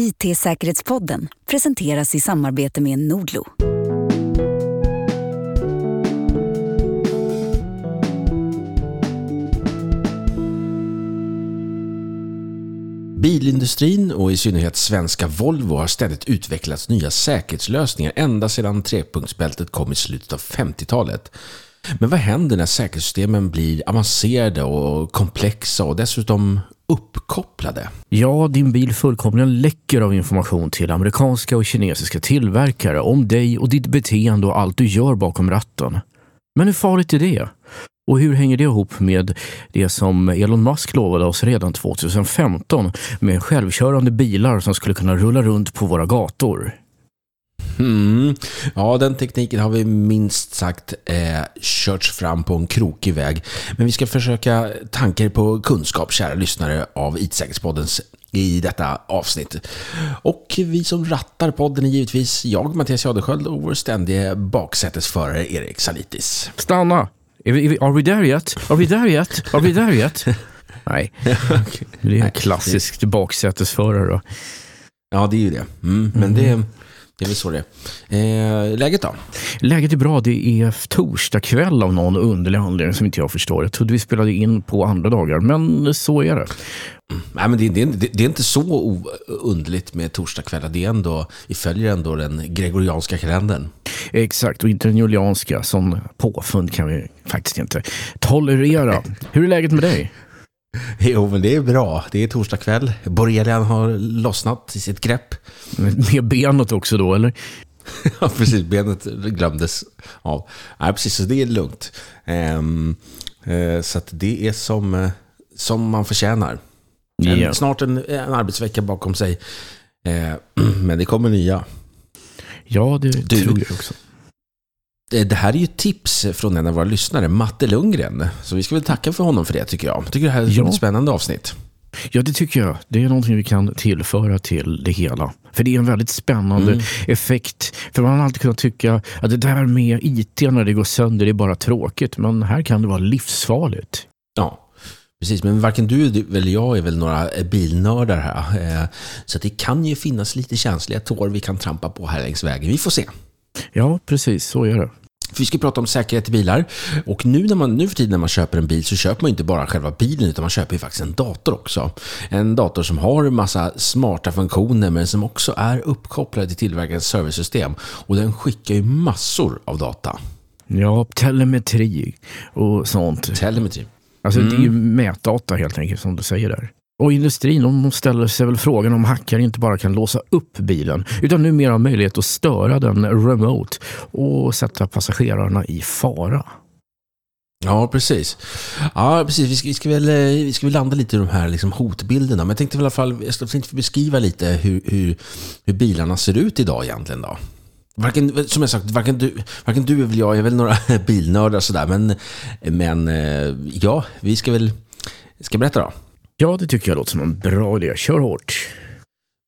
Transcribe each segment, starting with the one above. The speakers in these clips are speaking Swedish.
IT-säkerhetspodden presenteras i samarbete med Nordlo. Bilindustrin och i synnerhet svenska Volvo har ständigt utvecklat nya säkerhetslösningar ända sedan trepunktsbältet kom i slutet av 50-talet. Men vad händer när säkerhetssystemen blir avancerade och komplexa och dessutom uppkopplade? Ja, din bil fullkomligen läcker av information till amerikanska och kinesiska tillverkare om dig och ditt beteende och allt du gör bakom ratten. Men hur farligt är det? Och hur hänger det ihop med det som Elon Musk lovade oss redan 2015 med självkörande bilar som skulle kunna rulla runt på våra gator? Mm. Ja, den tekniken har vi minst sagt eh, körts fram på en krokig väg. Men vi ska försöka tanka på kunskap, kära lyssnare av IT-säkerhetspoddens i detta avsnitt. Och vi som rattar podden är givetvis jag, Mattias Jadesköld och vår ständige baksätesförare Erik Salitis. Stanna! Are we there yet? Are we there yet? Are we there yet? Nej, det är en klassisk baksätesförare då. Ja, det är ju det. Mm, men det, det är väl så det är. Eh, läget då? Läget är bra. Det är torsdag kväll av någon underlig anledning som inte jag förstår. Jag trodde vi spelade in på andra dagar, men så är det. Mm. Nej, men det, det, det, är inte så underligt med torsdagskvällar. Det är ändå, vi följer ändå den gregorianska kalendern. Exakt, och inte den julianska. Sån påfund kan vi faktiskt inte tolerera. Hur är läget med dig? Jo, men det är bra. Det är torsdag kväll. Borrelian har lossnat i sitt grepp. Med benet också då, eller? ja, precis. Benet glömdes av. Nej, precis. Så det är lugnt. Um, uh, så det är som, uh, som man förtjänar. En, yeah. Snart en, en arbetsvecka bakom sig. Uh, men det kommer nya. Ja, det du, tror jag också. Det här är ju tips från en av våra lyssnare, Matte Lundgren. Så vi ska väl tacka för honom för det tycker jag. Tycker det här är ja. ett spännande avsnitt. Ja, det tycker jag. Det är någonting vi kan tillföra till det hela. För det är en väldigt spännande mm. effekt. För man har alltid kunnat tycka att det där med IT när det går sönder det är bara tråkigt. Men här kan det vara livsfarligt. Ja, Precis, men varken du eller jag är väl några bilnördar här. Eh, så det kan ju finnas lite känsliga tår vi kan trampa på här längs vägen. Vi får se. Ja, precis. Så är det. vi ska prata om säkerhet i bilar. Och nu, när man, nu för tiden när man köper en bil så köper man inte bara själva bilen utan man köper ju faktiskt en dator också. En dator som har en massa smarta funktioner men som också är uppkopplad till tillverkarens servicesystem. Och den skickar ju massor av data. Ja, telemetri och sånt. Telemetri. Alltså mm. det är ju mm. mätdata helt enkelt som du säger där. Och industrin de ställer sig väl frågan om hackare inte bara kan låsa upp bilen utan numera har möjlighet att störa den remote och sätta passagerarna i fara. Ja, precis. Ja, precis. Vi ska, vi ska, väl, eh, vi ska väl landa lite i de här liksom hotbilderna. Men jag tänkte i alla fall jag ska beskriva lite hur, hur, hur bilarna ser ut idag egentligen. Då. Varken, som jag sagt, varken du, varken du eller jag är väl några bilnördar sådär. Men, men eh, ja, vi ska väl ska berätta då. Ja, det tycker jag låter som en bra idé. Kör hårt.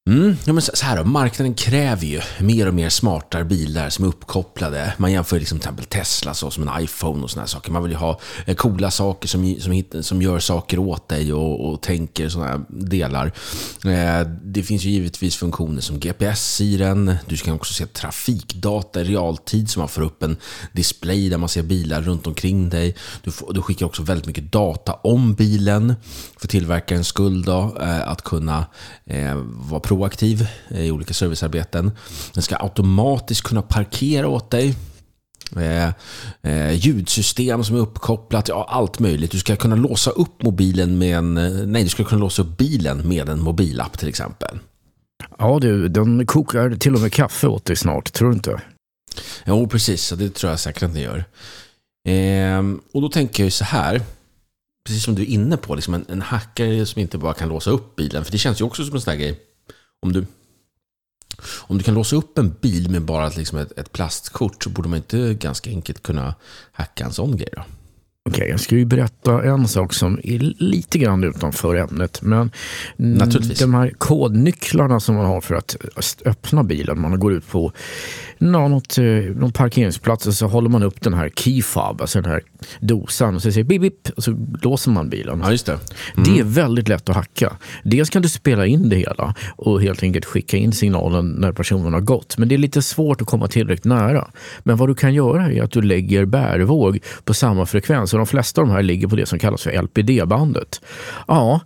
Mm, ja, men så här då, marknaden kräver ju mer och mer smartare bilar som är uppkopplade. Man jämför liksom till exempel Tesla så som en iPhone och sådana saker. Man vill ju ha eh, coola saker som, som, som gör saker åt dig och, och tänker sådana delar. Eh, det finns ju givetvis funktioner som GPS i den. Du kan också se trafikdata i realtid så man får upp en display där man ser bilar runt omkring dig. Du, får, du skickar också väldigt mycket data om bilen för tillverkarens skull då, eh, att kunna eh, vara proaktiv i olika servicearbeten. Den ska automatiskt kunna parkera åt dig. Eh, eh, ljudsystem som är uppkopplat, ja allt möjligt. Du ska kunna låsa upp mobilen med en, eh, nej du ska kunna låsa upp bilen med en mobilapp till exempel. Ja du, den kokar till och med kaffe åt dig snart, tror du inte? Jo, precis. Det tror jag säkert att den gör. Eh, och då tänker jag ju så här precis som du är inne på, liksom en, en hackare som inte bara kan låsa upp bilen. För det känns ju också som en sån där grej. Om du, om du kan låsa upp en bil med bara liksom ett, ett plastkort så borde man inte ganska enkelt kunna hacka en sån grej då? Okej, jag ska ju berätta en sak som är lite grann utanför ämnet. Men Naturligtvis. de här kodnycklarna som man har för att öppna bilen. Man går ut på något, eh, någon parkeringsplats och så håller man upp den här keyfob, alltså den här dosan och så säger bip, bip och så låser man bilen. Ja, just det. Det är väldigt lätt att hacka. Dels kan du spela in det hela och helt enkelt skicka in signalen när personen har gått. Men det är lite svårt att komma tillräckligt nära. Men vad du kan göra är att du lägger bärvåg på samma frekvens. De flesta av de här ligger på det som kallas för LPD-bandet. Ja,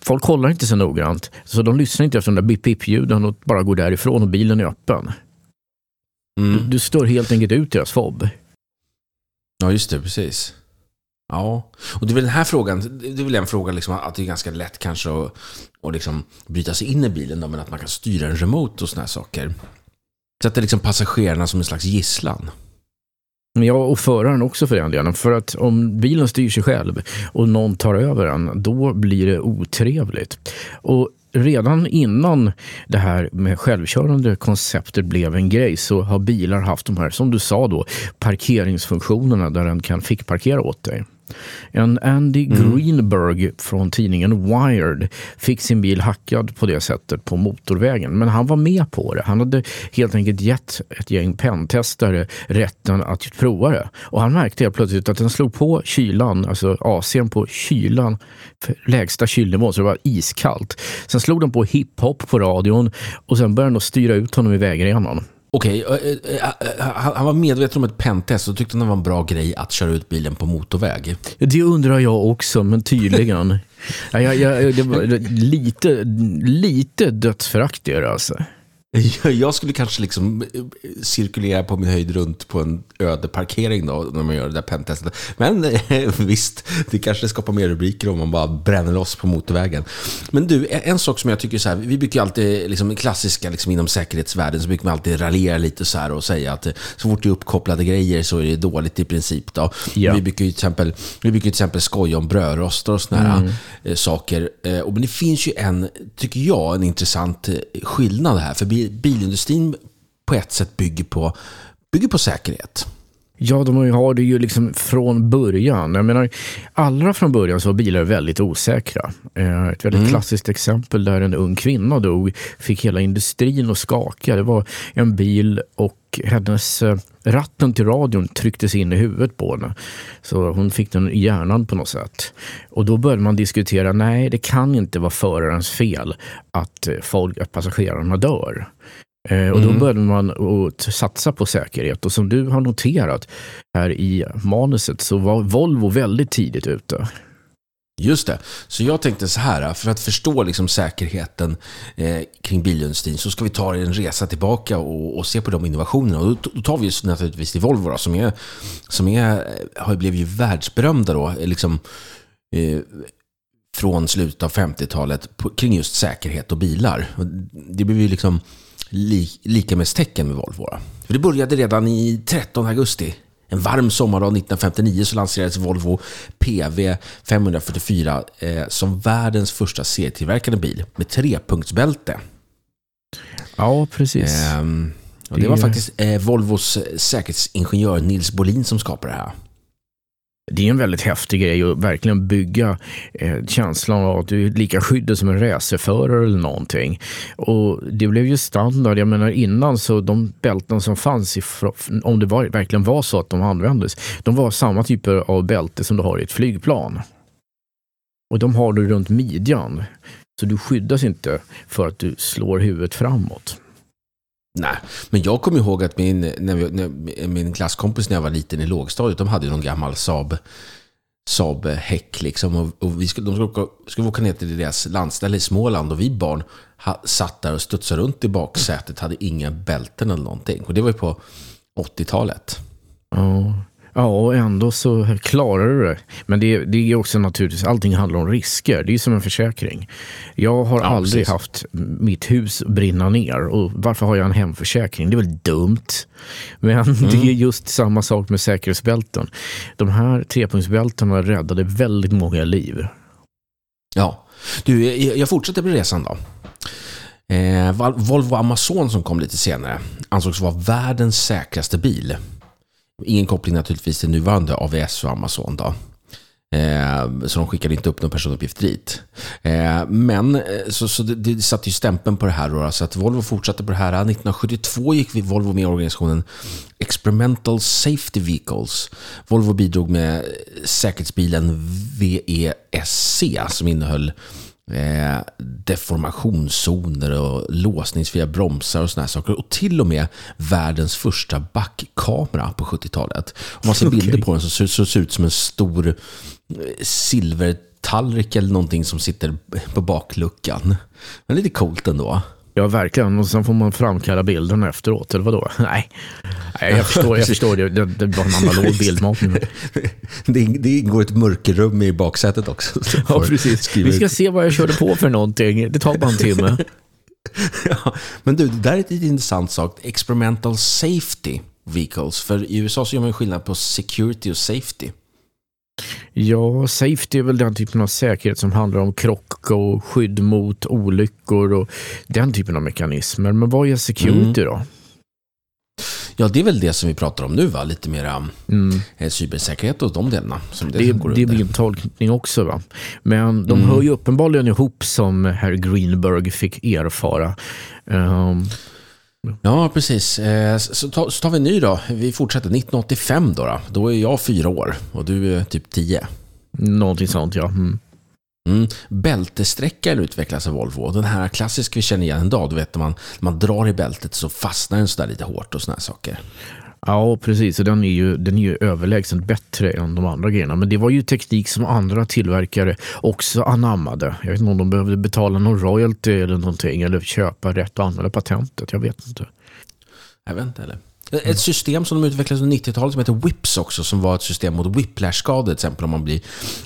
folk kollar inte så noggrant. Så de lyssnar inte efter de där bip-bip-ljuden och bara går därifrån och bilen är öppen. Mm. Du stör helt enkelt ut deras fob. Ja, just det. Precis. Ja, och det är väl den här frågan, det är väl en fråga liksom att det är ganska lätt kanske att, att liksom bryta sig in i bilen då, men att man kan styra en remote och såna här saker. Sätta liksom passagerarna som en slags gisslan. Ja, och föraren också för den delen. För att om bilen styr sig själv och någon tar över den, då blir det otrevligt. Och redan innan det här med självkörande konceptet blev en grej så har bilar haft de här, som du sa då, parkeringsfunktionerna där den kan fickparkera åt dig. En Andy Greenberg från tidningen Wired fick sin bil hackad på det sättet på motorvägen. Men han var med på det. Han hade helt enkelt gett ett gäng pentestare rätten att prova det. Och han märkte helt plötsligt att den slog på kylan, alltså AC'n på kylan, lägsta kylnivån, så det var iskallt. Sen slog den på hiphop på radion och sen började den att styra ut honom i vägrenen. Okej, eh, eh, eh, han var medveten om ett pentest och tyckte det var en bra grej att köra ut bilen på motorväg. Det undrar jag också, men tydligen. ja, jag, jag, det var lite, lite dödsförakt är det alltså. Jag skulle kanske liksom cirkulera på min höjd runt på en öde parkering då, när man gör det där pentestet. Men visst, det kanske skapar mer rubriker om man bara bränner loss på motorvägen. Men du, en sak som jag tycker så här, vi brukar ju alltid, liksom klassiska liksom inom säkerhetsvärlden, så brukar man alltid raljera lite så här och säga att så fort det är uppkopplade grejer så är det dåligt i princip. Då. Ja. Vi brukar ju till exempel, vi brukar ju till exempel skoja om brödrostar och sådana eh, saker. Eh, men det finns ju en, tycker jag, en intressant eh, skillnad här. För bilindustrin på ett sätt bygger på, bygger på säkerhet. Ja, de har det ju liksom från början. Jag menar, allra från början så var bilar väldigt osäkra. Eh, Ett väldigt klassiskt exempel där en ung kvinna dog fick hela industrin att skaka. Det var en bil och hennes eh, ratten till radion trycktes in i huvudet på henne. Så hon fick den i hjärnan på något sätt. Och då började man diskutera, nej det kan inte vara förarens fel att, eh, folk, att passagerarna dör. Eh, och då började man att satsa på säkerhet. Och som du har noterat här i manuset så var Volvo väldigt tidigt ute. Just det. Så jag tänkte så här, för att förstå liksom säkerheten eh, kring bilindustrin så ska vi ta en resa tillbaka och, och se på de innovationerna. Och då, tar vi just naturligtvis till Volvo då, som, är, som är, har blivit ju världsberömda då, eh, liksom, eh, från slutet av 50-talet på- kring just säkerhet och bilar. Och det blev ju liksom li, lika med Volvo. För det började redan i 13 augusti. En varm sommardag 1959 så lanserades Volvo PV 544 eh, som världens första serietillverkade bil med trepunktsbälte. Ja, precis. Ehm, och det var Det- faktiskt eh, Volvos säkerhetsingenjör Nils Bolin som skapade det här. Det är en väldigt häftig grej att verkligen bygga eh, känslan av att du är lika skyddad som en racerförare eller någonting. Och det blev ju standard. Jag menar innan så de bälten som fanns, om det var, verkligen var så att de användes, de var samma typer av bälte som du har i ett flygplan. Och de har du runt midjan. Så du skyddas inte för att du slår huvudet framåt. Nej, men jag kommer ihåg att min, när vi, när, min klasskompis när jag var liten i lågstadiet, de hade någon gammal Saab, Saab häck liksom. Och, och vi skulle, de skulle åka, skulle åka ner till deras landställe i Småland och vi barn ha, satt där och studsade runt i baksätet, hade inga bälten eller någonting. Och det var ju på 80-talet. Ja. Ja, och ändå så klarar du det. Men det, det är också naturligtvis, allting handlar om risker. Det är som en försäkring. Jag har Ja, aldrig precis. haft mitt hus brinna ner. Och varför har jag en hemförsäkring? Det är väl dumt. Men Mm. det är just samma sak med säkerhetsbälten. De här trepunktsbältena räddade väldigt många liv. Ja, du, jag fortsätter med resan då. Eh, Volvo Amazon som kom lite senare ansågs vara världens säkraste bil. Ingen koppling naturligtvis till nuvarande AVS och Amazon då. Eh, så de skickade inte upp någon personuppgift dit. Eh, men eh, så, så det, det satte ju stämpeln på det här. Då, så att Volvo fortsatte på det här. 1972 gick Volvo med i organisationen Experimental Safety Vehicles. Volvo bidrog med eh, säkerhetsbilen VESC som innehöll eh, deformationszoner och låsningsfria bromsar och sådana saker. Och till och med världens första backkamera på 70-talet. Om man ser okay. bilder på den så ser det ut som en stor eh, silvertallrik eller någonting som sitter på bakluckan. Men lite coolt ändå. Ja, verkligen. Och sen får man framkalla bilden efteråt, eller vadå? Nej, Nej jag förstår, jag förstår det. Det, det var en analog bildmatning. det, det ingår ett mörkerrum i baksätet också. Ja, precis. Vi ska se vad jag körde på för någonting. Det tar bara en timme. ja, men du, det där är ett intressant sak. Experimental Safety Vehicles. För i USA så gör man skillnad på security och safety. Ja, safety är väl den typen av säkerhet som handlar om krock och skydd mot olyckor och den typen av mekanismer. Men vad är security mm. då? Ja, det är väl det som vi pratar om nu, va? lite mer mm. Eh, cybersäkerhet och de delarna. Som det, det, det är min tolkning också. Va? Men de mm. hör ju uppenbarligen ihop som herr Greenberg fick erfara. Um, Ja, precis. Eh, så tar vi en ny då. Vi fortsätter. 1985 då. Då, då är jag fyra år och du är typ tio. Någonting sånt, ja. Mm. Mm. Bältessträckaren utvecklas av Volvo. Den här klassiska vi känner igen idag. Du vet när man, när man drar i bältet så fastnar den sådär lite hårt och sådana saker. Ja, precis. Och den är, ju, den är ju överlägset bättre än de andra grejerna. Men det var ju teknik som andra tillverkare också anammade. Jag vet inte om de behövde betala någon royalty eller någonting eller köpa rätt och använda patentet. Jag vet inte. Jag vet inte heller. Ett system som de utvecklade under 90-talet som heter WIPS också, som var ett system mot whiplash-skador. Till exempel om man blir,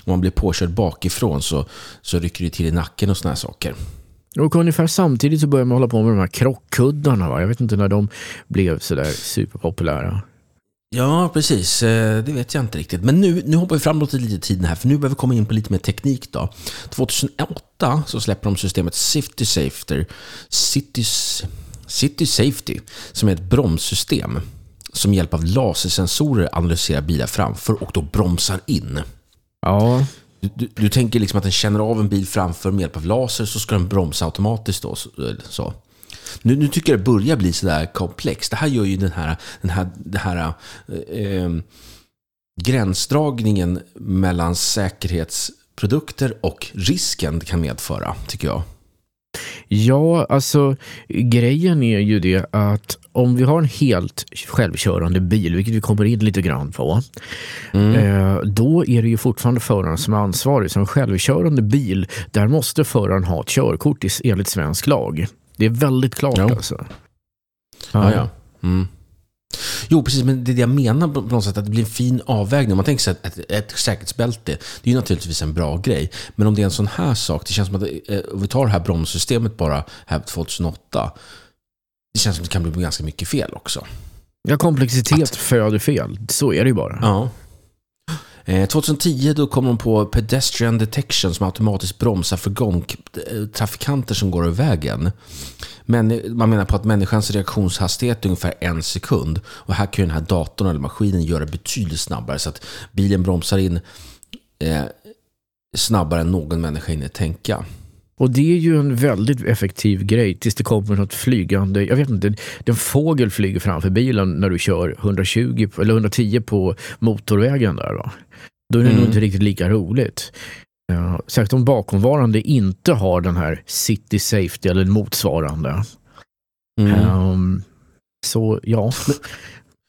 om man blir påkörd bakifrån så, så rycker det till i nacken och sådana här saker. Och ungefär samtidigt så började man hålla på med de här krockkuddarna. Va? Jag vet inte när de blev sådär superpopulära. Ja, precis. Eh, det vet jag inte riktigt. Men nu, nu hoppar vi framåt lite i tiden här, för nu behöver vi komma in på lite mer teknik. då. 2008 så släpper de systemet City Safety, City, City Safety som är ett bromssystem som med hjälp av lasersensorer analyserar bilar framför och då bromsar in. Ja. Du, du, tänker liksom att den känner av en bil framför med hjälp av laser så ska den bromsa automatiskt då. Så. Nu, nu tycker jag det börjar bli sådär komplext. Det här gör ju den här, den här, den här eh, ehm, gränsdragningen mellan säkerhetsprodukter och risken det kan medföra, tycker jag. Ja, alltså grejen är ju det att om vi har en helt självkörande bil, vilket vi kommer in lite grann på, mm. eh, då är det ju fortfarande föraren som är ansvarig. Så en självkörande bil, där måste föraren ha ett körkort enligt svensk lag. Det är väldigt klart ja. alltså. Ja, ja. Mm. Jo, precis, men det är det jag menar på något sätt, att det blir en fin avvägning. Om man tänker sig ett, ett, ett säkerhetsbälte, det är ju naturligtvis en bra grej. Men om det är en sån här sak, det känns som att, eh, om vi tar det här bromssystemet bara här 2008, det känns som det kan bli ganska mycket fel också. Ja, komplexitet att... föder fel. Så är det ju bara. Ja. 2010 eh, då kom de på Pedestrian Detection som automatiskt bromsar för gångtrafikanter som går över vägen. Men man menar på att människans reaktionshastighet är ungefär en sekund. Och här kan ju den här datorn eller maskinen göra betydligt snabbare så att bilen bromsar in eh, snabbare än någon människa hinner tänka. Och det är ju en väldigt effektiv grej tills det kommer något flygande, jag vet inte, en fågel flyger framför bilen när du kör 120 eller 110 på motorvägen där. Va? Då är det mm. nog inte riktigt lika roligt. Uh, särskilt om bakomvarande inte har den här city safety eller motsvarande. Mm. Um, så ja.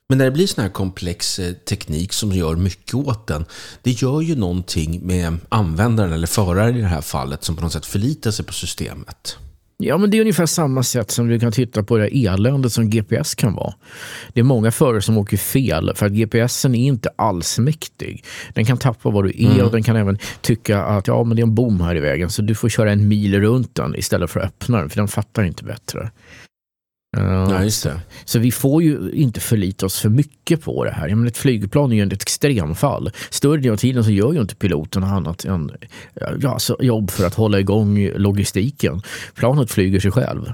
Men när det blir sån här komplex eh, teknik som gör mycket åt den, det gör ju någonting med användaren eller föraren i det här fallet som på något sätt förlitar sig på systemet. Ja, men det är ungefär samma sätt som du kan titta på det eländet som GPS kan vara. Det är många förare som åker fel för att GPSen är inte allsmäktig. Den kan tappa var du är mm. och den kan även tycka att ja, men det är en bom här i vägen så du får köra en mil runt den istället för att öppna den för den fattar inte bättre. Ja, just det. Så vi får ju inte förlita oss för mycket på det här. menar, ett flygplan är ju ett extremfall. Större delen av tiden så gör ju inte piloten annat än ja, jobb för att hålla igång logistiken. Planet flyger sig själv.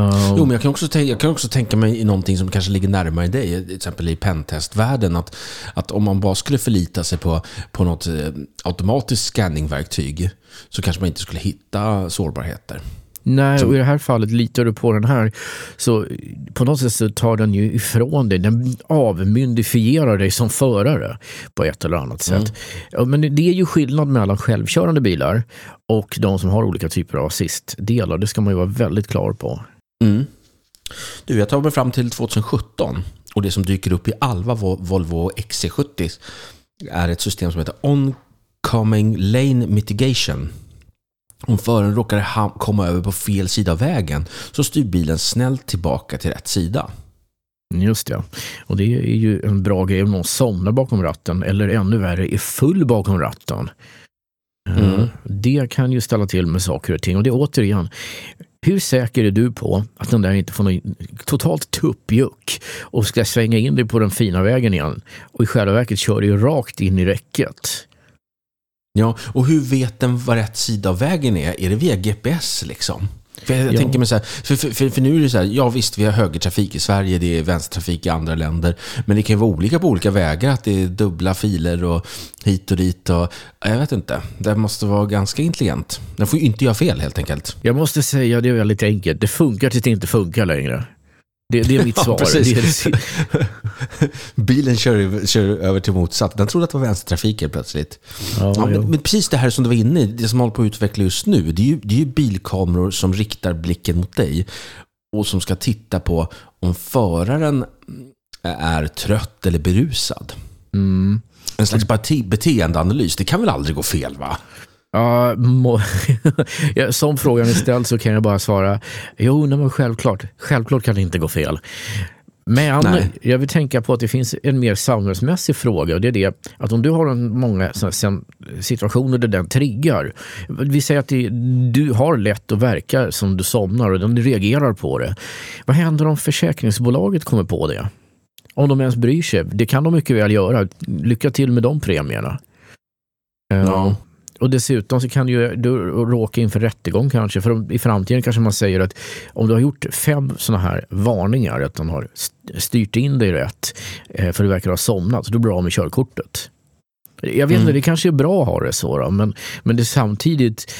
Uh, Jo, men jag kan, också tänka, jag kan också tänka mig i någonting som kanske ligger närmare dig, till exempel i pentestvärlden, att, att om man bara skulle förlita sig på, på något eh, automatiskt scanningverktyg så kanske man inte skulle hitta sårbarheter. Nej, och i det här fallet litar du på den här. Så på något sätt så tar den ju ifrån dig, den avmyndigfierar dig som förare på ett eller annat sätt. Ja, men det är ju skillnad mellan självkörande bilar och de som har olika typer av assistdelar. Det ska man ju vara väldigt klar på. Mm. Du, jag tar mig fram till 2017 och det som dyker upp i alla Vo- Volvo XC70 är ett system som heter Oncoming Lane Mitigation. Om föraren råkar komma över på fel sida av vägen så styr bilen snällt tillbaka till rätt sida. Just det. Och det är ju en bra grej om någon somnar bakom ratten eller ännu värre är full bakom ratten. Eh, Mm. Det kan ju ställa till med saker och ting. Och det är återigen, hur säker är du på att den där inte får någon totalt tuppjuck och ska svänga in dig på den fina vägen igen och i själva verket kör dig rakt in i räcket? Ja, och hur vet den vad rätt sida av vägen är? Är det via GPS liksom? För jag Ja. tänker mig så här, för, för, för, nu är det så här, ja visst vi har högertrafik i Sverige, det är vänstertrafik i andra länder, men det kan ju vara olika på olika vägar, att det är dubbla filer och hit och dit och jag vet inte. Det måste vara ganska intelligent. Den får ju inte göra fel helt enkelt. Jag måste säga, det är väldigt enkelt. Det funkar tills det inte funkar längre. Det, det är mitt Ja, svar. Det är, Bilen kör, kör över till motsatt. Den trodde att det var vänstertrafik helt plötsligt. ja, Ja, ja. men, men precis det här som du var inne i, det som håller på att utveckla just nu, det är, ju, det är ju bilkameror som riktar blicken mot dig och som ska titta på om föraren är trött eller berusad. Mm. En slags bete- beteendeanalys, det kan väl aldrig gå fel va? Ja, som frågan är ställd så kan jag bara svara jo, nej, men självklart. Självklart kan det inte gå fel. Men Nej. jag vill tänka på att det finns en mer samhällsmässig fråga och det är det att om du har en, många situationer där den triggar. Vi säger att det, du har lätt att verka som du somnar och den reagerar på det. Vad händer om försäkringsbolaget kommer på det? Om de ens bryr sig. Det kan de mycket väl göra. Lycka till med de premierna. Ja. Och dessutom så kan du, ju- du råka inför rättegång kanske. För i framtiden kanske man säger att om du har gjort fem sådana här varningar, att de har st- styrt in dig rätt eh, för du verkar ha somnat, blir du av med körkortet. Jag vet inte, Mm. det kanske är bra att ha det så då, men, men det samtidigt,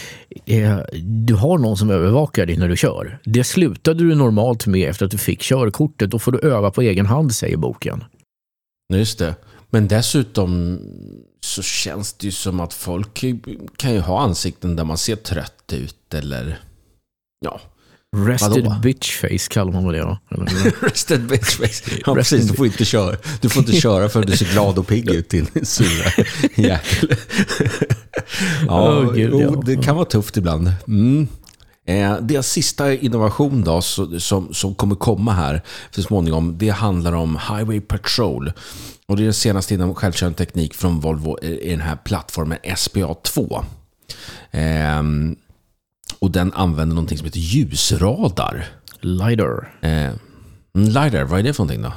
eh, du har någon som övervakar dig när du kör. Det slutade du normalt med efter att du fick körkortet. Då får du öva på egen hand, säger boken. Just det. Men dessutom så känns det ju som att folk kan ju ha ansikten där man ser trött ut eller ja, Rested Vadå? bitch face kallar man väl det? Eller- Rested bitch face. Ja, precis. Du får inte köra, du får inte köra förrän du ser glad och pigg ut din sura jäkel. Ja, Åh, gud, ja. det kan vara tufft ibland. Mm. Eh, Deras sista innovation då, som, som kommer komma här så småningom, det handlar om Highway Patrol. Och det är den senaste inom självkörande teknik från Volvo i den här plattformen SPA2. Ehm, och den använder någonting som heter ljusradar. LiDAR. Eh, LiDAR, vad är det för någonting då?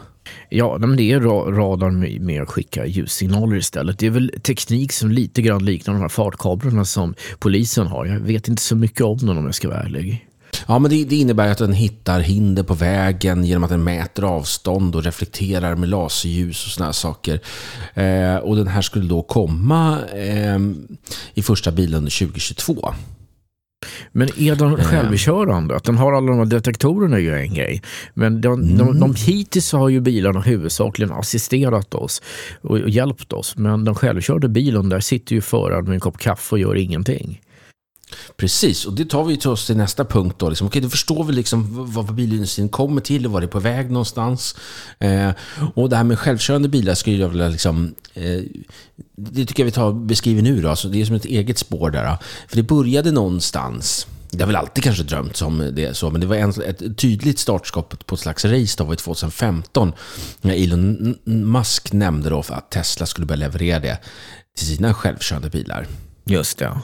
Ja, men det är radar med, att skicka ljussignaler istället. Det är väl teknik som lite grann liknar de här fartkamerorna som polisen har. Jag vet inte så mycket om den om jag ska vara ärlig. Ja, men det, det innebär att den hittar hinder på vägen genom att den mäter avstånd och reflekterar med laserljus och sådana här saker. Eh, och den här skulle då komma eh, i första bilen under 2022. Men är den självkörande? Att den har alla de här detektorerna är ju en grej. Men de, de, de, hittills så har ju bilarna huvudsakligen assisterat oss och, och hjälpt oss. Men den självkörande bilen, där sitter ju föraren med en kopp kaffe och gör ingenting. Precis, och det tar vi till oss till nästa punkt. Då. Liksom, okej, då förstår vi liksom vad bilindustrin kommer till och vad det är på väg någonstans. Eh, och det här med självkörande bilar skulle jag vilja liksom, eh, det tycker jag vi tar och beskriver nu. Då. Alltså, det är som ett eget spår där. Då. För det började någonstans. Det har väl alltid kanske drömt om det så, men det var en, ett tydligt startskott på ett slags race då var 2015. När Elon Musk nämnde då för att Tesla skulle börja leverera det till sina självkörande bilar. Just det.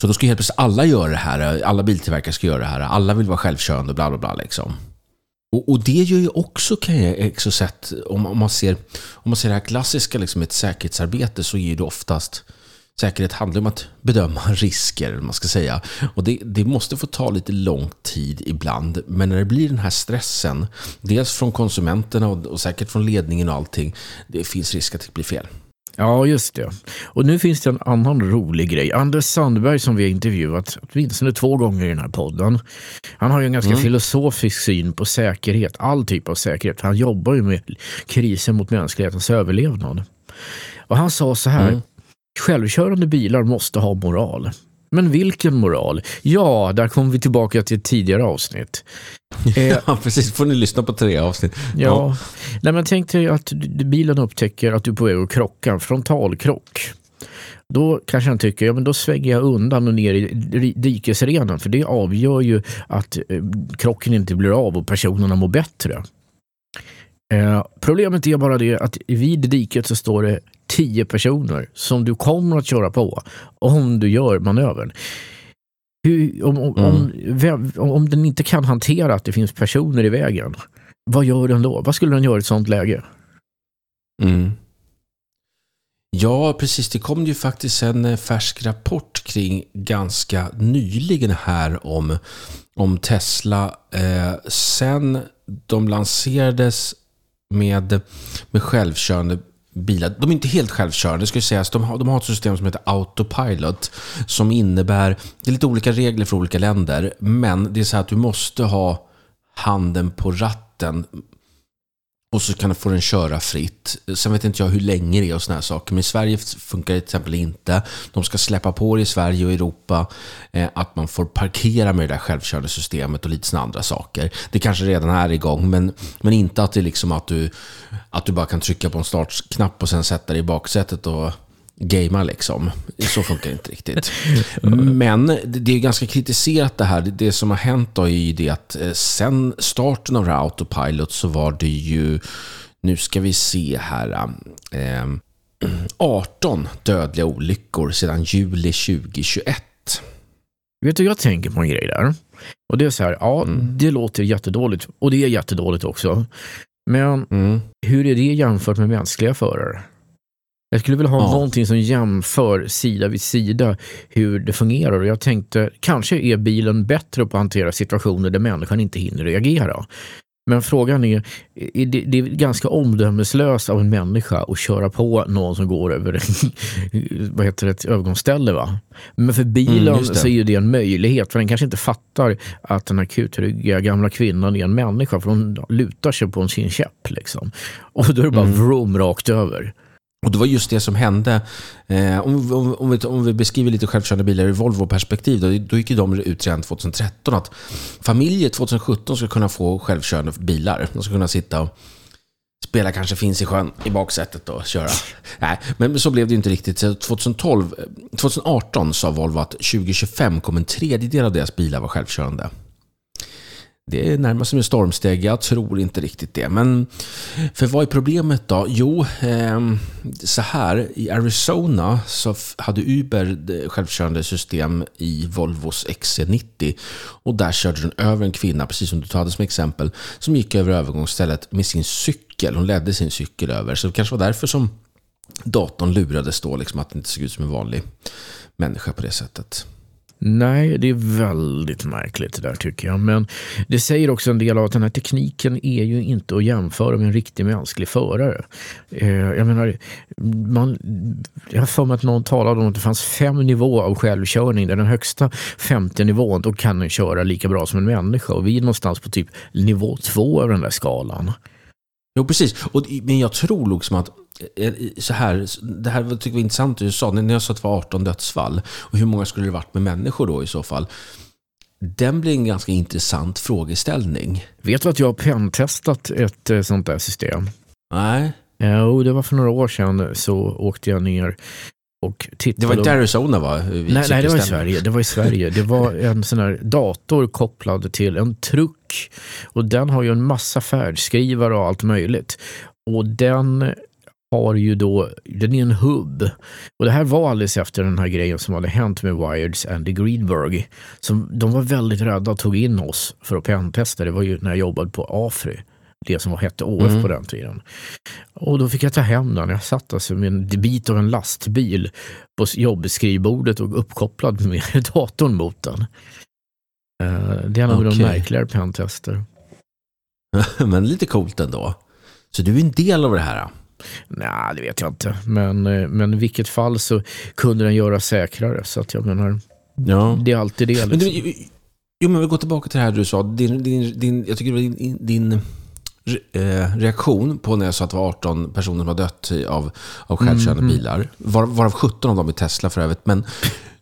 Så då ska helt plötsligt alla göra det här, alla biltillverkare ska göra det här, alla vill vara självkörande, och bla bla bla liksom. Och, och det gör ju också, kan jag också sett, om, om, man ser, om man ser det här klassiska liksom, ett säkerhetsarbete så är det oftast Säkerhet handlar om att bedöma risker, man ska säga. Och det, det, måste få ta lite lång tid ibland. Men när det blir den här stressen, dels från konsumenterna och, och säkert från ledningen och allting, det finns risk att det blir fel. Ja, just det. Och nu finns det en annan rolig grej. Anders Sandberg som vi har intervjuat åtminstone två gånger i den här podden. Han har ju en ganska mm. filosofisk syn på säkerhet, all typ av säkerhet. Han jobbar ju med kriser mot mänsklighetens överlevnad. Och han sa så här, mm. självkörande bilar måste ha moral. Men vilken moral? Ja, där kommer vi tillbaka till ett tidigare avsnitt. Eh, ja, precis. får ni lyssna på tre avsnitt. Ja. ja. Nej, men tänk dig att bilen upptäcker att du är på väg att krocka, frontalkrock. Då kanske han tycker, ja men då svänger jag undan och ner i dikesrenen för det avgör ju att eh, krocken inte blir av och personerna mår bättre. Eh, problemet är bara det att vid diket så står det tio personer som du kommer att köra på om du gör manövern. Hur, om, om, mm. om, om, den inte kan hantera att det finns personer i vägen, vad gör den då? Vad skulle den göra i ett sånt läge? Mm. Ja, precis. Det kom ju faktiskt en eh, färsk rapport kring ganska nyligen här om, om Tesla. Eh, sen de lanserades med, med självkörande bilar. De är inte helt självkörande, ska sägas. De har, de har ett system som heter Autopilot som innebär, det är lite olika regler för olika länder, men det är så att du måste ha handen på ratten och så kan du få den köra fritt. Sen vet inte jag hur länge det är och såna här saker. Men i Sverige funkar det till exempel inte. De ska släppa på det i Sverige och Europa. Eh, att man får parkera med det där självkörande systemet och lite såna andra saker. Det kanske redan är igång. Men, men inte att det är liksom att du, att du bara kan trycka på en startknapp och sen sätta dig i baksätet och gamea liksom. Så funkar det inte riktigt. Men det är ganska kritiserat det här. Det som har hänt då är ju det att eh, sen starten av Autopilot så var det ju, nu ska vi se här, eh, 18 dödliga olyckor sedan juli 2021. Vet du, jag tänker på en grej där. Och det är så här, ja, mm. det låter jättedåligt. Och det är jättedåligt också. Men mm. hur är det jämfört med mänskliga förare? Jag skulle vilja ha ja. någonting som jämför sida vid sida hur det fungerar. Och jag tänkte, kanske är bilen bättre på att hantera situationer där människan inte hinner reagera. Men frågan är, det är ganska omdömeslöst av en människa att köra på någon som går över vad heter det, ett övergångsställe. Va? Men för bilen mm, så är det en möjlighet, för den kanske inte fattar att den här kutryggiga gamla kvinnan är en människa, för hon lutar sig på sin käpp. Liksom. Och då är det bara mm. vroom rakt över. Och det var just det som hände. Eh, om, om, om, vi, om, vi, beskriver lite självkörande bilar ur Volvo-perspektiv, då, då gick de ut redan 2013 att familjer 2017 ska kunna få självkörande bilar. De ska kunna sitta och spela kanske finns i sjön i baksätet och köra. Nej, men så blev det inte riktigt. 2012, 2018 eh, sa Volvo att 2025 kommer en tredjedel av deras bilar vara självkörande. Det är närmast som en stormsteg. Jag tror inte riktigt det. Men för vad är problemet då? Jo, ehm, så här. I Arizona så hade Uber självkörande system i Volvos XC90. Och där körde den över en kvinna, precis som du hade som exempel, som gick över övergångsstället med sin cykel. Hon ledde sin cykel över. Så det kanske var därför som datorn lurades då, liksom att det inte såg ut som en vanlig människa på det sättet. Nej, det är väldigt märkligt det där tycker jag. Men det säger också en del av att den här tekniken är ju inte att jämföra med en riktig mänsklig förare. Eh, jag menar, man, jag har för mig att någon talade om att det fanns fem nivåer av självkörning. Där den högsta femte nivån, då kan den köra lika bra som en människa. Och vi är någonstans på typ nivå två av den där skalan. Jo, precis. Och, men jag tror liksom att Eh, så här, det här tycker jag var intressant du sa, när jag sa att det var 18 dödsfall. Och hur många skulle det varit med människor då i så fall? Den blir en ganska intressant frågeställning. Vet du att jag har pentestat ett eh, sånt där system? Nej. Jo, det var för några år sedan så åkte jag ner och tittade. Det var inte Arizona va? Nej, nej, det var i Sverige. Det var i Sverige. Det var en sån här dator kopplad till en truck. Och den har ju en massa färdskrivare och allt möjligt. Och den har ju då, den är en hubb. Och det här var alldeles efter den här grejen som hade hänt med Wireds Andy Greenberg. Som, de var väldigt rädda och tog in oss för att pentesta. Det var ju när jag jobbade på Afry. det som hette OF Mm. på den tiden. Och då fick jag ta hem den. Jag satt alltså med en bit av en lastbil på jobbskrivbordet och uppkopplad med datorn mot den. Eh, Det är nog Okej. de märkligare pentester. Men lite coolt ändå. Så du är en del av det här? Nej, det vet jag inte. Men, eh, men i vilket fall så kunde den göra säkrare. Så att jag menar, Ja. det är alltid det. Men du, Liksom. jo, men vi går tillbaka till det här du sa. Din, din, din, jag tycker det var din, din eh, reaktion på när jag sa att det var 18 personer som har dött av, av självkörande Mhm. bilar. Var, varav 17 av dem är Tesla för övrigt. Men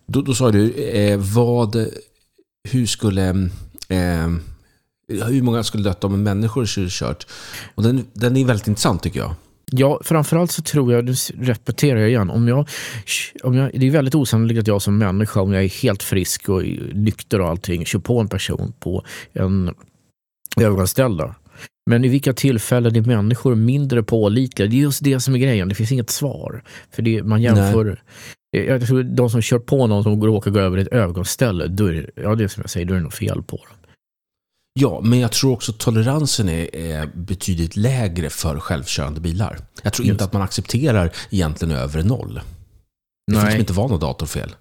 då, då sa du, eh, vad, hur skulle, eh, hur många skulle dött om människor skulle kört? Och den, den är väldigt intressant tycker jag. Ja, framförallt så tror jag, nu repeterar jag igen, om jag, om jag, det är väldigt osannolikt att jag som människa, om jag är helt frisk och nykter och allting, kör på en person på en övergångsställda. Men i vilka tillfällen är människor mindre pålitliga? Det är just det som är grejen, det finns inget svar. För det, man jämför, jag tror de som kör på någon som råkar gå över ett övergångsställe, då är det, ja, det är som jag säger, då är det något fel på dem. Ja, men jag tror också toleransen är, är betydligt lägre för självkörande bilar. Jag tror Just. inte att man accepterar egentligen över noll. Det får Nej. liksom inte vara något datorfel.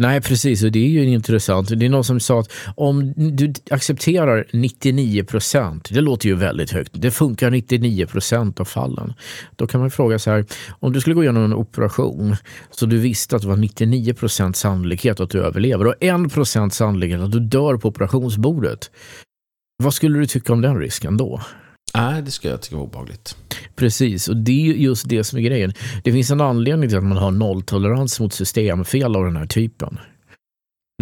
Nej, precis. Och det är ju intressant. Det är någon som sa att om du accepterar 99 procent, det låter ju väldigt högt, det funkar 99 procent av fallen. Då kan man fråga så här, om du skulle gå igenom en operation så du visste att det var 99 procent sannolikhet att du överlever och 1 procent sannolikhet att du dör på operationsbordet. Vad skulle du tycka om den risken då? Nej, det ska jag tycka var obehagligt. Precis, och det är ju just det som är grejen. Det finns en anledning till att man har nolltolerans mot systemfel av den här typen.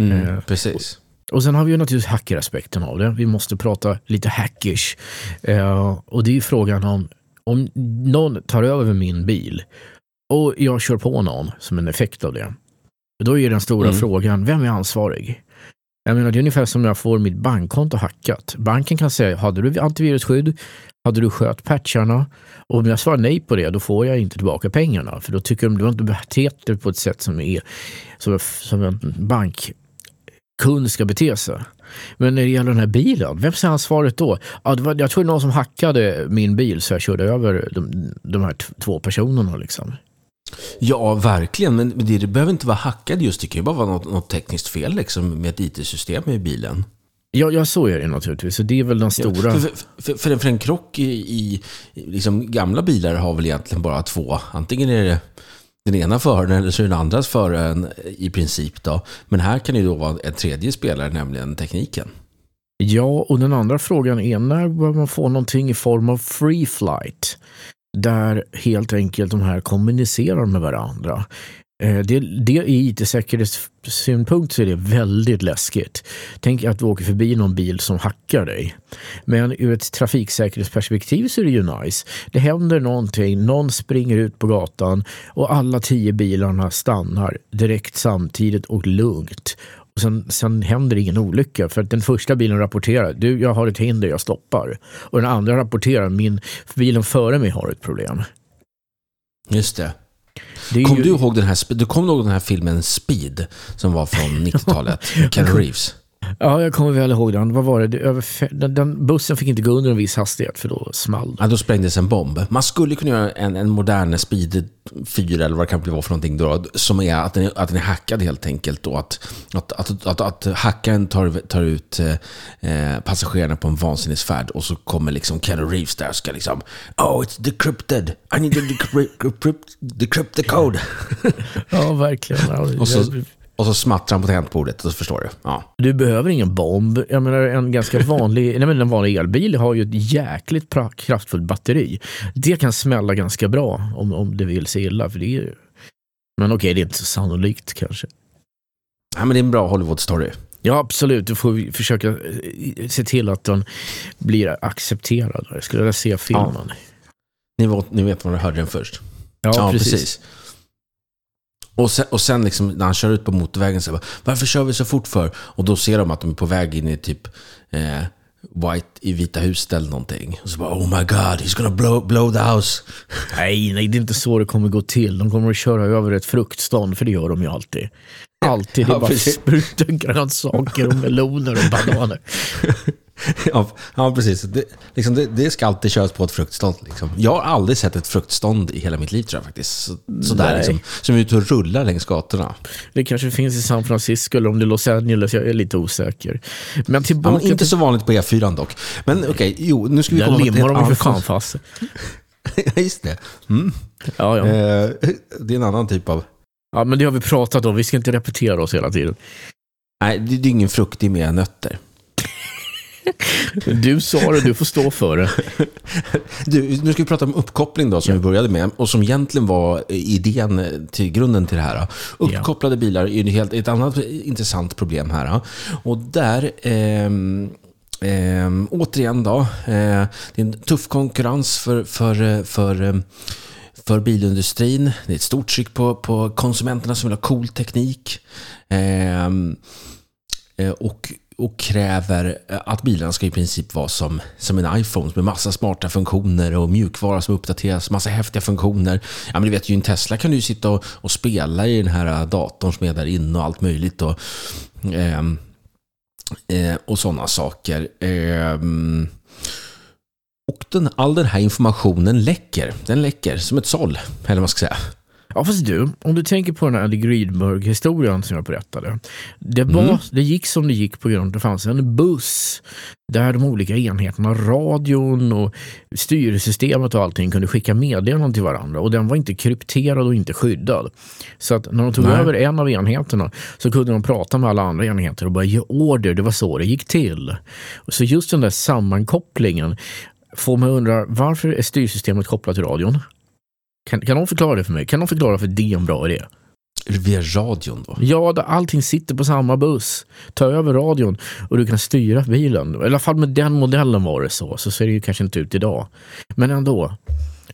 Mm, Eh, precis. Och sen har vi ju naturligtvis hackeraspekten av det. Vi måste prata lite hackish. Eh, och det är frågan om, om någon tar över min bil och jag kör på någon som en effekt av det. Då är den stora Mm. frågan, vem är ansvarig? Jag menar, det är ungefär som när jag får mitt bankkonto hackat. Banken kan säga, hade du antivirusskydd? Hade du skött patcharna? Och om jag svarar nej på det, då får jag inte tillbaka pengarna. För då tycker de att du har inte betett dig på ett sätt som, är, som, som en bankkund ska bete sig. Men när det gäller den här bilen, vems är ansvaret då? Ja, det var, jag tror det var någon som hackade min bil så jag körde över de, de här t- två personerna. Liksom. Ja, verkligen. Men det, det behöver inte vara hackad just. Det kan ju bara vara något, något tekniskt fel liksom, med ett IT-system i bilen. Ja, ja, så är det naturligtvis. Så det är väl den stora... För, för, för, för, en, för en krock i, i liksom gamla bilar har väl egentligen bara två. Antingen är det den ena föraren eller så är det den andras föraren i princip. Då. Men här kan det då vara en tredje spelare, nämligen tekniken. Ja, och den andra frågan är när bör man få någonting i form av free flight? Där helt enkelt de här kommunicerar med varandra. Eh, det, det i it-säkerhetssynpunkt så är det väldigt läskigt. Tänk att du åker förbi någon bil som hackar dig. Men ur ett trafiksäkerhetsperspektiv så är det ju nice. Det händer någonting, någon springer ut på gatan och alla tio bilarna stannar direkt samtidigt och lugnt. Sen, sen händer ingen olycka för att den första bilen rapporterar du jag har ett hinder, jag stoppar. Och den andra rapporterar min bilen före mig har ett problem. Just det. Det Kom ju- du ihåg den här, du kommer ihåg den här filmen Speed som var från 90-talet? med Ken Reeves. Ja, jag kommer väl ihåg den. Vad var det? det över, den, den bussen fick inte gå under en viss hastighet för då small det. Ja, då sprängdes en bomb. Man skulle kunna göra en, en modern Speed 4 eller vad det kan bli vara för någonting då, som är att den är, att den är hackad helt enkelt. Då, att, att, att, att, att hackaren tar, tar ut eh, passagerarna på en vansinnesfärd och så kommer liksom Ken Reeves där och ska liksom Oh, it's decrypted. I need to decrypt, decrypt, decrypt the code. Ja, verkligen. Ja, Och så, och så smattrar han på tangentbordet, så förstår du. Ja. Du behöver ingen bomb. Jag menar en ganska vanlig, nej men en vanlig elbil har ju ett jäkligt kraftfullt batteri. Det kan smälla ganska bra om, om det vill sig illa. För det är, ju- men okej, det är inte så sannolikt kanske. ja, men det är en bra Hollywood-story. Ja, absolut. Du får försöka eh, se till att den blir accepterad. Jag skulle vilja se filmen. Ni vet, ni vet var ni hörde den först. Ja, precis. Och sen, och sen liksom, när han kör ut på motorvägen så bara, varför kör vi så fort för? Och då ser de att de är på väg in i typ eh, White i Vita huset eller någonting. Och så bara, oh my god, he's gonna blow, blow the house. Nej, nej, det är inte så det kommer gå till. De kommer att köra över ett fruktstånd, för det gör de ju alltid. Alltid. Det är Ja, bara spruta grönsaker och meloner och bananer. Ja, ja precis. Det, liksom, det, det ska alltid köras på ett fruktstånd. Liksom. Jag har aldrig sett ett fruktstånd i hela mitt liv tror jag faktiskt. Så, sådär liksom, som är ute och rullar längs gatorna. Det kanske finns i San Francisco eller om det är Los Angeles, jag är lite osäker. Men Ja, tillbaka men inte till... så vanligt på E4 dock. Men okej, jo, nu ska vi Där komma till limmar ett de ju för annat fan fast. Ja, just det. Mm. Ja, ja. Eh, det är en annan typ av... ja, men det har vi pratat om. Vi ska inte repetera oss hela tiden. Nej, det det är ingen frukt, det är mer nötter. Du sa det, du får stå för det. Du, nu ska vi prata om uppkoppling då, som vi började med. Och som egentligen var idén till grunden till det här. Uppkopplade bilar är helt, ett annat intressant problem här. Och där... ehm, ehm, återigen då, eh, det är en tuff konkurrens för, för, för, ehm, för bilindustrin. Det är ett stort tryck på, på konsumenterna som vill ha cool teknik. Ehm, eh, och, och kräver eh, att bilarna ska i princip vara som, som en iPhone med massa smarta funktioner och mjukvara som uppdateras, massa häftiga funktioner. Ja, men du vet ju, i en Tesla kan du ju sitta och, och spela i den här eh, datorn som är där inne och allt möjligt. Och, ehm, eh, och sådana saker. Eh, och den, all den här informationen läcker. Den läcker som ett såll, eller vad man ska säga. Ja, fast du, om du tänker på den här Andy Greenberg-historien som jag berättade. Det, var, det gick som det gick på grund av att det fanns en buss där de olika enheterna, radion och styrsystemet och allting kunde skicka meddelanden till varandra. Och den var inte krypterad och inte skyddad. Så att när de tog Nej. över en av enheterna så kunde de prata med alla andra enheter och bara ge order. Det var så det gick till. Så just den där sammankopplingen får mig undra varför är styrsystemet kopplat till radion? Kan, kan någon förklara det för mig? Kan någon förklara för det en bra idé? Via radion då. Ja, där allting sitter på samma buss. Ta över radion och du kan styra bilen. I alla fall med den modellen var det så. Så ser det ju kanske inte ut idag. Men ändå.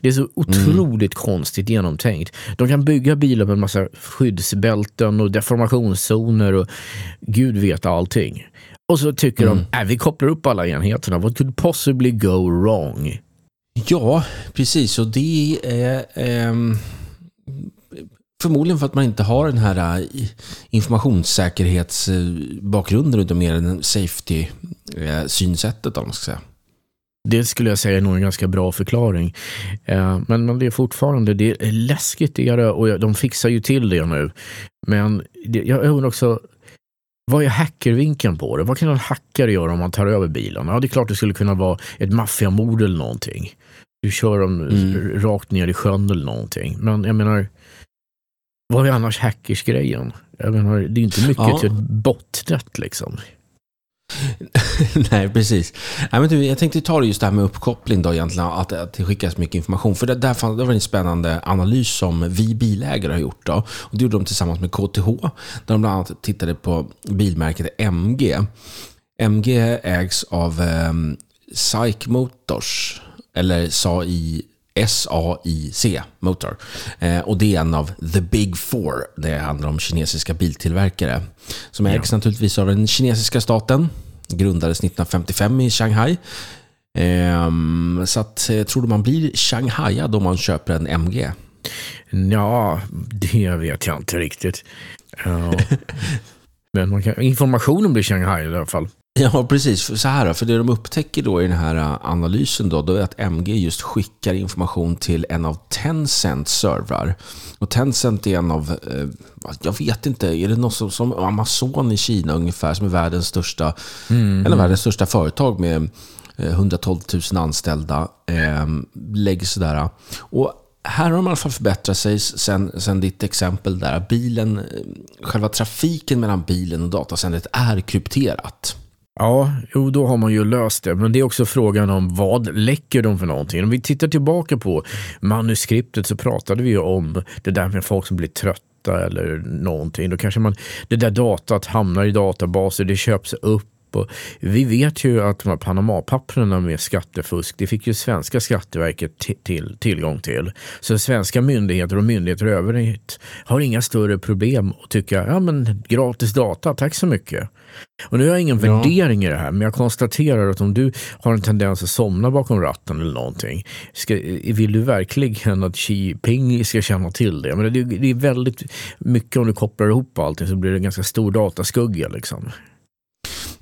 Det är så otroligt konstigt genomtänkt. De kan bygga bilar med en massa skyddsbälten och deformationszoner och gud vet allting. Och så tycker de, äh, vi kopplar upp alla enheterna. What could possibly go wrong? Ja, precis. Och det är eh, förmodligen för att man inte har den här eh, informationssäkerhetsbakgrunden utan mer den safety-synsättet. Eh, det skulle jag säga är nog en ganska bra förklaring. Eh, men, det är fortfarande det är läskigt är det och de fixar ju till det nu. Men jag undrar också, vad är hackervinkeln på det? Vad kan en hackare göra om man tar över bilen? Ja, det är klart det skulle kunna vara ett maffiamord eller någonting. Du kör dem Mm. rakt ner i sjön eller någonting. Men jag menar, vad är annars hackersgrejen? Jag menar, det är inte mycket Ja. till ett botnet liksom. Nej, precis. Nej, men du, jag tänkte ta just det här med uppkoppling då egentligen, att, att det skickas mycket information. För det, där fann, det var en spännande analys som vi bilägare har gjort. Då. Och det gjorde de tillsammans med KTH, där de bland annat tittade på bilmärket MG. MG ägs av eh, SAIC Motors, eller SAI, SAIC Motor. Eh, och det är en av the big four. Det handlar om kinesiska biltillverkare. Som ägs naturligtvis av den kinesiska staten. Grundades 1955 i Shanghai. Ehm, så att, eh, tror du man blir Shanghaiad om man köper en MG? Ja, det vet jag inte riktigt. Ja. Men man kan, informationen blir Shanghai i alla fall. Ja, precis. Så här, för det de upptäcker då i den här eh, analysen då, då är att MG just skickar information till en av Tencents servrar. Och Tencent är en av, eh, jag vet inte, är det något som, som Amazon i Kina ungefär, som är världens största, en av världens största företag med eh, 112 000 anställda. Eh, lägg sådär. Och här har de i alla fall förbättrat sig sen, sen ditt exempel där. Bilen, eh, själva trafiken mellan bilen och datacentret är krypterat. Ja, jo, då har man ju löst det. Men det är också frågan om vad läcker de för någonting? Om vi tittar tillbaka på manuskriptet så pratade vi ju om det där med folk som blir trötta eller någonting. Då kanske man, det där datat hamnar i databaser, det köps upp. Och vi vet ju att de här Panama-papperna med skattefusk, det fick ju svenska skatteverket ti- till, tillgång till. Så svenska myndigheter och myndigheter i övrigt har inga större problem att tycka, ja men gratis data, tack så mycket. Och nu har jag ingen Ja. värdering i det här, men jag konstaterar att om du har en tendens att somna bakom ratten eller någonting, ska, vill du verkligen att Xi Jinping ska känna till det? Men det, det är väldigt mycket om du kopplar ihop allting så blir det en ganska stor dataskugga. Liksom.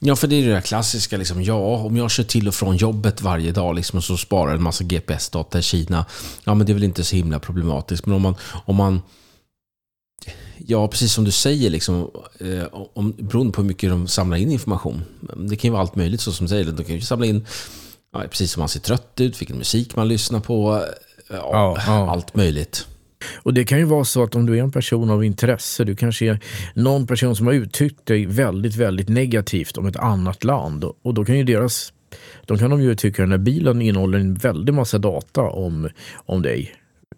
Ja, för det är det där klassiska. Liksom, ja, om jag kör till och från jobbet varje dag liksom, och så sparar en massa GPS-data i Kina. Ja, men det är väl inte så himla problematiskt. Men om man, om man Ja, precis som du säger, liksom, eh, om, beroende på hur mycket de samlar in information. Det kan ju vara allt möjligt, så som du säger. De kan ju samla in, ja, precis som man ser trött ut, vilken musik man lyssnar på, ja, ja, allt möjligt. Och Det kan ju vara så att om du är en person av intresse, du kanske är någon person som har uttryckt dig väldigt, väldigt negativt om ett annat land och då kan ju deras de kan de ju tycka att den här bilen innehåller en väldig massa data om, om dig.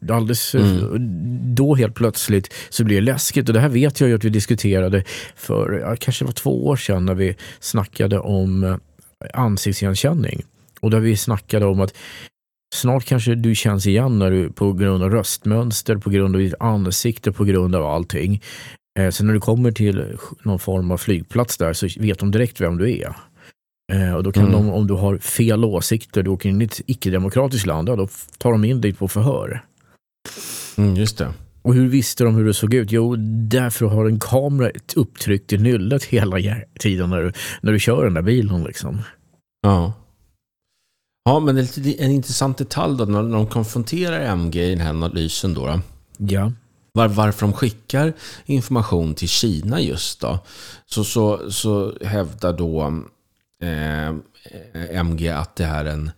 Alldeles, mm. Då helt plötsligt så blir det läskigt. Och det här vet jag ju att vi diskuterade för ja, kanske var två år sedan när vi snackade om eh, ansiktsigenkänning. Och där vi snackade om att snart kanske du känns igen när du, på grund av röstmönster, på grund av ditt ansikte, på grund av allting. Eh, sen när du kommer till någon form av flygplats där så vet de direkt vem du är. Eh, och då kan mm. de, om du har fel åsikter, du åker in i ett icke-demokratiskt land, då tar de in dig på förhör. Mm, just det. Och hur visste de hur du såg ut? Jo, därför har en kamera upptryckt i nyllet hela tiden när du, när du kör den där bilen. Liksom. Ja. Ja, men en intressant detalj då, när de konfronterar MG i den här analysen då. då. Ja. Var, varför de skickar information till Kina just då. Så, så, så hävdar då eh, MG att det här är en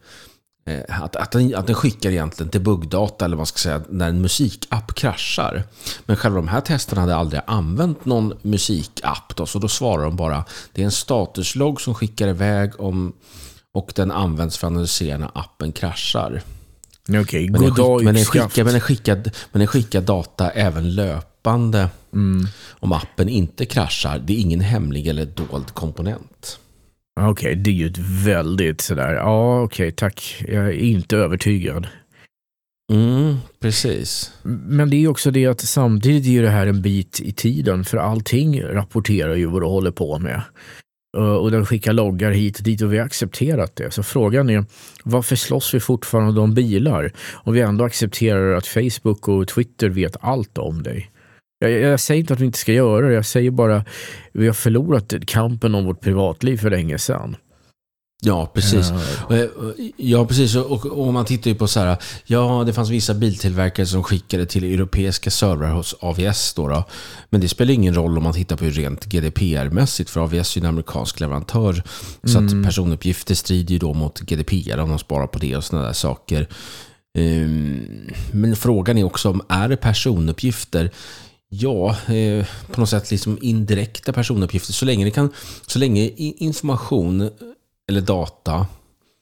Eh, att, att, den, att den skickar egentligen till buggdata, eller vad man ska säga, när en musikapp kraschar. Men själva de här testerna hade aldrig använt någon musikapp, då, så då svarar de bara det är en statuslogg som skickar iväg om, och den används för att analysera när appen kraschar. Okej, okay, men, skick, men, den skickar, men, den skickar, men den skickar data även löpande mm. om appen inte kraschar. Det är ingen hemlig eller dold komponent. Okej, okay, det är ju ett väldigt sådär, ja okej okay, tack, jag är inte övertygad. Mm, precis. Men det är också det att samtidigt är det här en bit i tiden för allting rapporterar ju vad du håller på med. Eh, och den skickar loggar hit och dit och vi har accepterat det. Så frågan är varför slåss vi fortfarande om bilar? Om vi ändå accepterar att Facebook och Twitter vet allt om dig. Jag, jag, säger inte att vi inte ska göra det, jag säger bara vi har förlorat kampen om vårt privatliv för länge sedan. Ja, precis. Ja, ja precis. Och, och, man tittar ju på så här, ja, det fanns vissa biltillverkare som skickade till europeiska servrar hos AVS. Då, då. Men det spelar ingen roll om man tittar på hur rent GDPR-mässigt, för AVS är en amerikansk leverantör. Så mm. att personuppgifter strider ju då mot GDPR om de sparar på det och sådana där saker. Um, men frågan är också om är det personuppgifter Ja, eh, på något sätt liksom indirekta personuppgifter. Så länge, det kan, så länge information eller data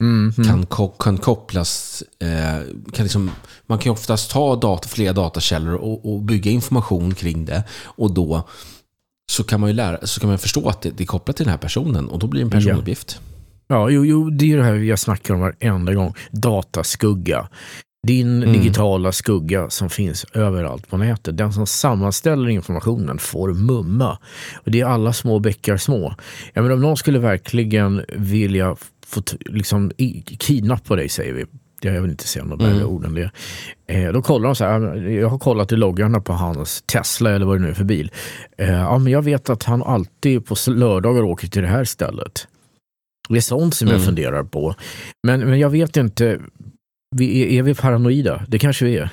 mm, mm. Kan, kan kopplas... Eh, kan liksom, man kan oftast ta data, flera datakällor och, och, bygga information kring det. Och då så kan man ju lära, så kan man förstå att det, det är kopplat till den här personen och då blir det en personuppgift. Ja. Ja, jo, jo, det är det här jag snackar om varenda gång. Dataskugga. Din mm. digitala skugga som finns överallt på nätet. Den som sammanställer informationen får mumma. Och det är alla små bäckar små. Ja, men om någon skulle verkligen vilja få liksom, kidnappa dig, säger vi. Jag vill inte säga några mm. ord än det. Eh, då kollar de så här, jag har kollat i loggarna på hans Tesla eller vad det nu är för bil. Eh, ja, men jag vet att han alltid på lördagar åker till det här stället. Det är sånt som mm. jag funderar på. Men, men jag vet inte, vi, är, vi paranoida? Det kanske vi är.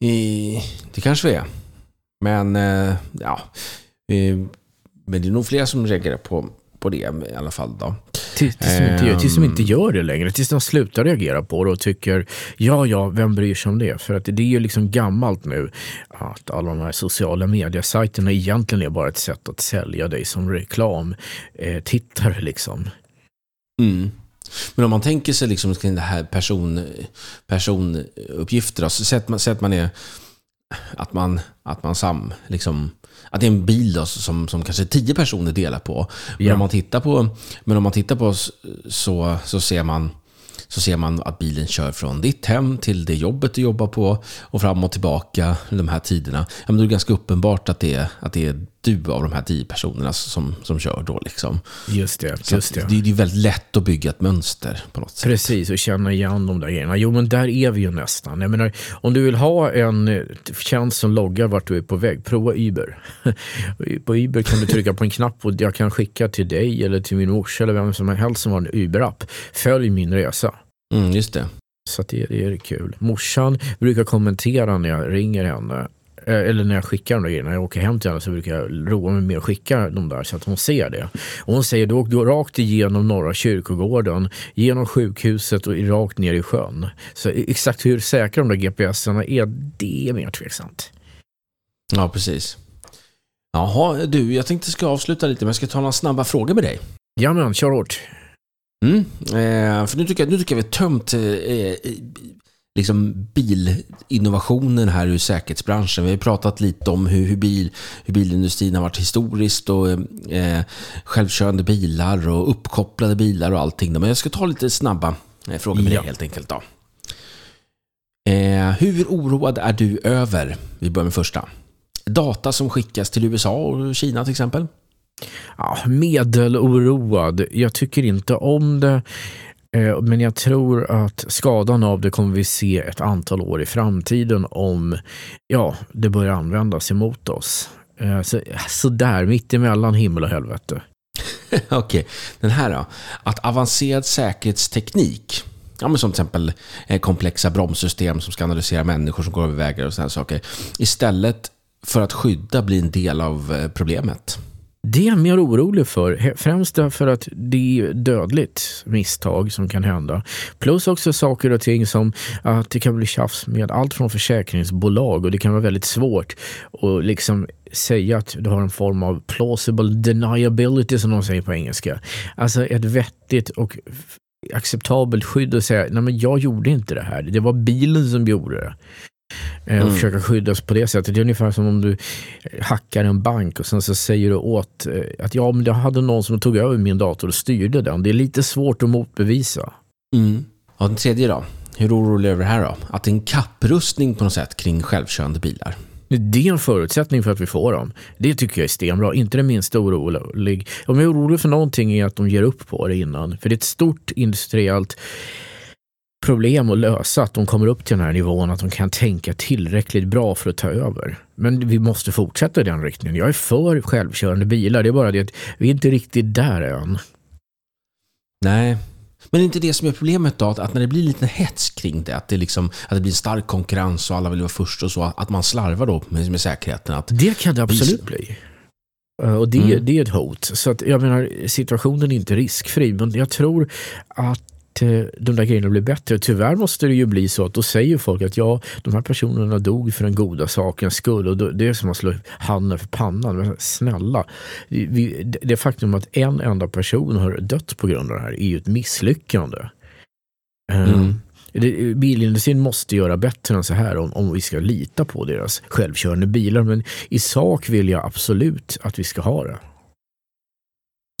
I, det kanske vi är. Men, eh, ja. men det är nog fler som reagerar på, på det i alla fall. Då. Tills, tills, de inte, tills de inte ehm. gör det längre. Tills de slutar reagera på det och tycker, ja, ja, vem bryr sig om det? För att det är ju liksom gammalt nu att alla de här sociala mediesajterna egentligen är bara ett sätt att sälja dig som reklam. Eh, liksom. Mm. Men om man tänker sig liksom kring det här person, personuppgifter, då, så sätt man, sätt man är att man, att man sam, liksom, att det är en bil då, som, som kanske tio personer delar på. Men, ja. om, man tittar på men om man tittar på så, så ser man så ser man att bilen kör från ditt hem till det jobbet du jobbar på och fram och tillbaka de här tiderna. Ja, men då är det ganska uppenbart att det, är, att det är du av de här tio personerna som, som kör då. Liksom. Just det. Så just det. det är ju väldigt lätt att bygga ett mönster på något sätt. Precis, och känna igen de där grejerna. Jo, men där är vi ju nästan. Jag menar, om du vill ha en eh, tjänst som loggar vart du är på väg, prova Uber. på Uber kan du trycka på en knapp och jag kan skicka till dig eller till min morsa eller vem som helst som har en Uber-app. Följ min resa. Mm, just det. Så det, det är kul. Morsan brukar kommentera när jag ringer henne. Eh, Eller när jag skickar de där grejerna. När jag åker hem till henne så brukar jag roa mig med att skicka de där så att hon ser det. Och hon säger du åkte rakt igenom norra kyrkogården, genom sjukhuset och rakt ner i sjön. Så exakt hur säkra de där GPSerna är, det är mer tveksamt. Ja, precis. Jaha, du, jag tänkte ska avsluta lite, men jag ska ta några snabba frågor med dig. Ja men, kör hårt. Mm. Eh, för nu tycker, jag, nu tycker jag vi har tömt eh, liksom bilinnovationen här ur säkerhetsbranschen. Vi har pratat lite om hur, hur, bil, hur bilindustrin har varit historiskt och eh, självkörande bilar och uppkopplade bilar och allting. Men jag ska ta lite snabba eh, frågor med Ja. dig helt enkelt. Då. Eh, hur oroad är du över, vi börjar med första, data som skickas till USA och Kina till exempel? Ja, medeloroad. Jag tycker inte om det. Eh, men jag tror att skadan av det kommer vi se ett antal år i framtiden om ja, det börjar användas emot oss. Eh, så, så där, mitt emellan himmel och helvete. Okej, den här då. Att avancerad säkerhetsteknik, ja, men som till exempel eh, komplexa bromssystem som ska analysera människor som går över vägar och sådana saker, istället för att skydda blir en del av problemet. Det är jag mer orolig för. Främst därför att det är dödligt misstag som kan hända. Plus också saker och ting som att det kan bli tjafs med allt från försäkringsbolag och det kan vara väldigt svårt att liksom säga att du har en form av plausible deniability som de säger på engelska. Alltså ett vettigt och acceptabelt skydd och säga nej men jag gjorde inte det här. Det var bilen som gjorde det. Eh, Och Mm. försöka skyddas på det sättet. Det är ungefär som om du hackar en bank och sen så säger du åt eh, att ja, men det hade någon som tog över min dator och styrde den. Det är lite svårt att motbevisa. Mm. Och den tredje då. Hur orolig är det här då? Att det är en kapprustning på något sätt kring självkörande bilar. Det är en förutsättning för att vi får dem. Det tycker jag är stenbra. Inte det minsta orolig. Om jag är orolig för någonting är att de ger upp på det innan. För det är ett stort industriellt problem att lösa. Att de kommer upp till den här nivån. Att de kan tänka tillräckligt bra för att ta över. Men vi måste fortsätta i den riktningen. Jag är för självkörande bilar. Det är bara det att vi är inte riktigt där än. Nej. Men är inte det som är problemet då? Att, att när det blir lite hets kring det, att det, liksom, att det blir stark konkurrens och alla vill vara först och så, att man slarvar då med, med säkerheten. Att, Det kan det absolut bli. Eh, Och det, Mm. det är ett hot. Så att, jag menar, situationen är inte riskfri, men jag tror att eh, de där grejerna blir bättre. Tyvärr måste det ju bli så att då säger folk att ja, de här personerna dog för den goda sakens skull och då, det är som att slå handen för pannan. Men snälla, vi, det- faktum att en enda person har dött på grund av det här är ju ett misslyckande. Eh, Mm. det, bilindustrin måste göra bättre än så här om, om vi ska lita på deras självkörande bilar. Men i sak vill jag absolut att vi ska ha det.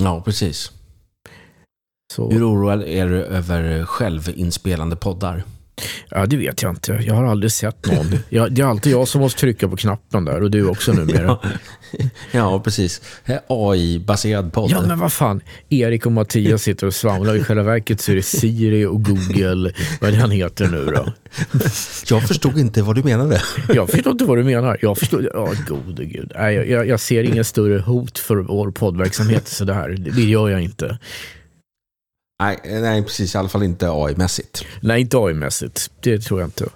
ja, precis. Så, Hur oroad är du över självinspelande poddar? ja, det vet jag inte. Jag har aldrig sett någon. Jag, det är alltid jag som måste trycka på knappen där och du också numera. Ja, precis. AI-baserad podd. Ja, men vad fan. Erik och Mattias sitter och svamlar. I själva verket så är det Siri och Google, vad den heter nu då. Jag förstod inte vad du menade. Jag förstår inte vad du menar. Jag förstår, ja, gode gud. Nej, jag- jag, ser ingen större hot för vår poddverksamhet så det här. Det, det gör jag inte. Nej, nej, precis. I alla fall inte AI-mässigt. Nej, inte AI-mässigt. Det tror jag inte.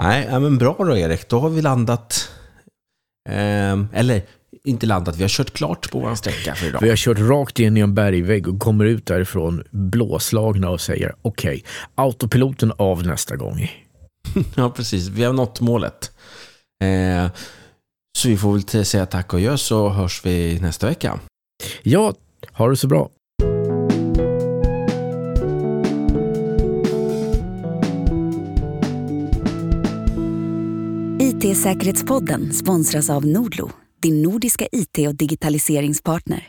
Nej, men bra då Erik. Då har vi landat... ehm, eller inte landat, vi har kört klart på vår sträcka för idag. Vi har kört rakt in i en bergvägg och kommer ut därifrån blåslagna och säger okej, autopiloten av nästa gång. Ja, precis. Vi har nått målet. Eh, så vi får väl säga tack och gör så hörs vi nästa vecka. Ja, ha det så bra. IT-säkerhetspodden sponsras av Nordlo, din nordiska IT och digitaliseringspartner.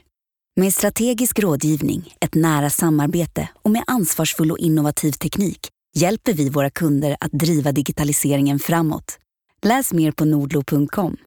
Med strategisk rådgivning, ett nära samarbete och med ansvarsfull och innovativ teknik hjälper vi våra kunder att driva digitaliseringen framåt. Läs mer på nordlo.com.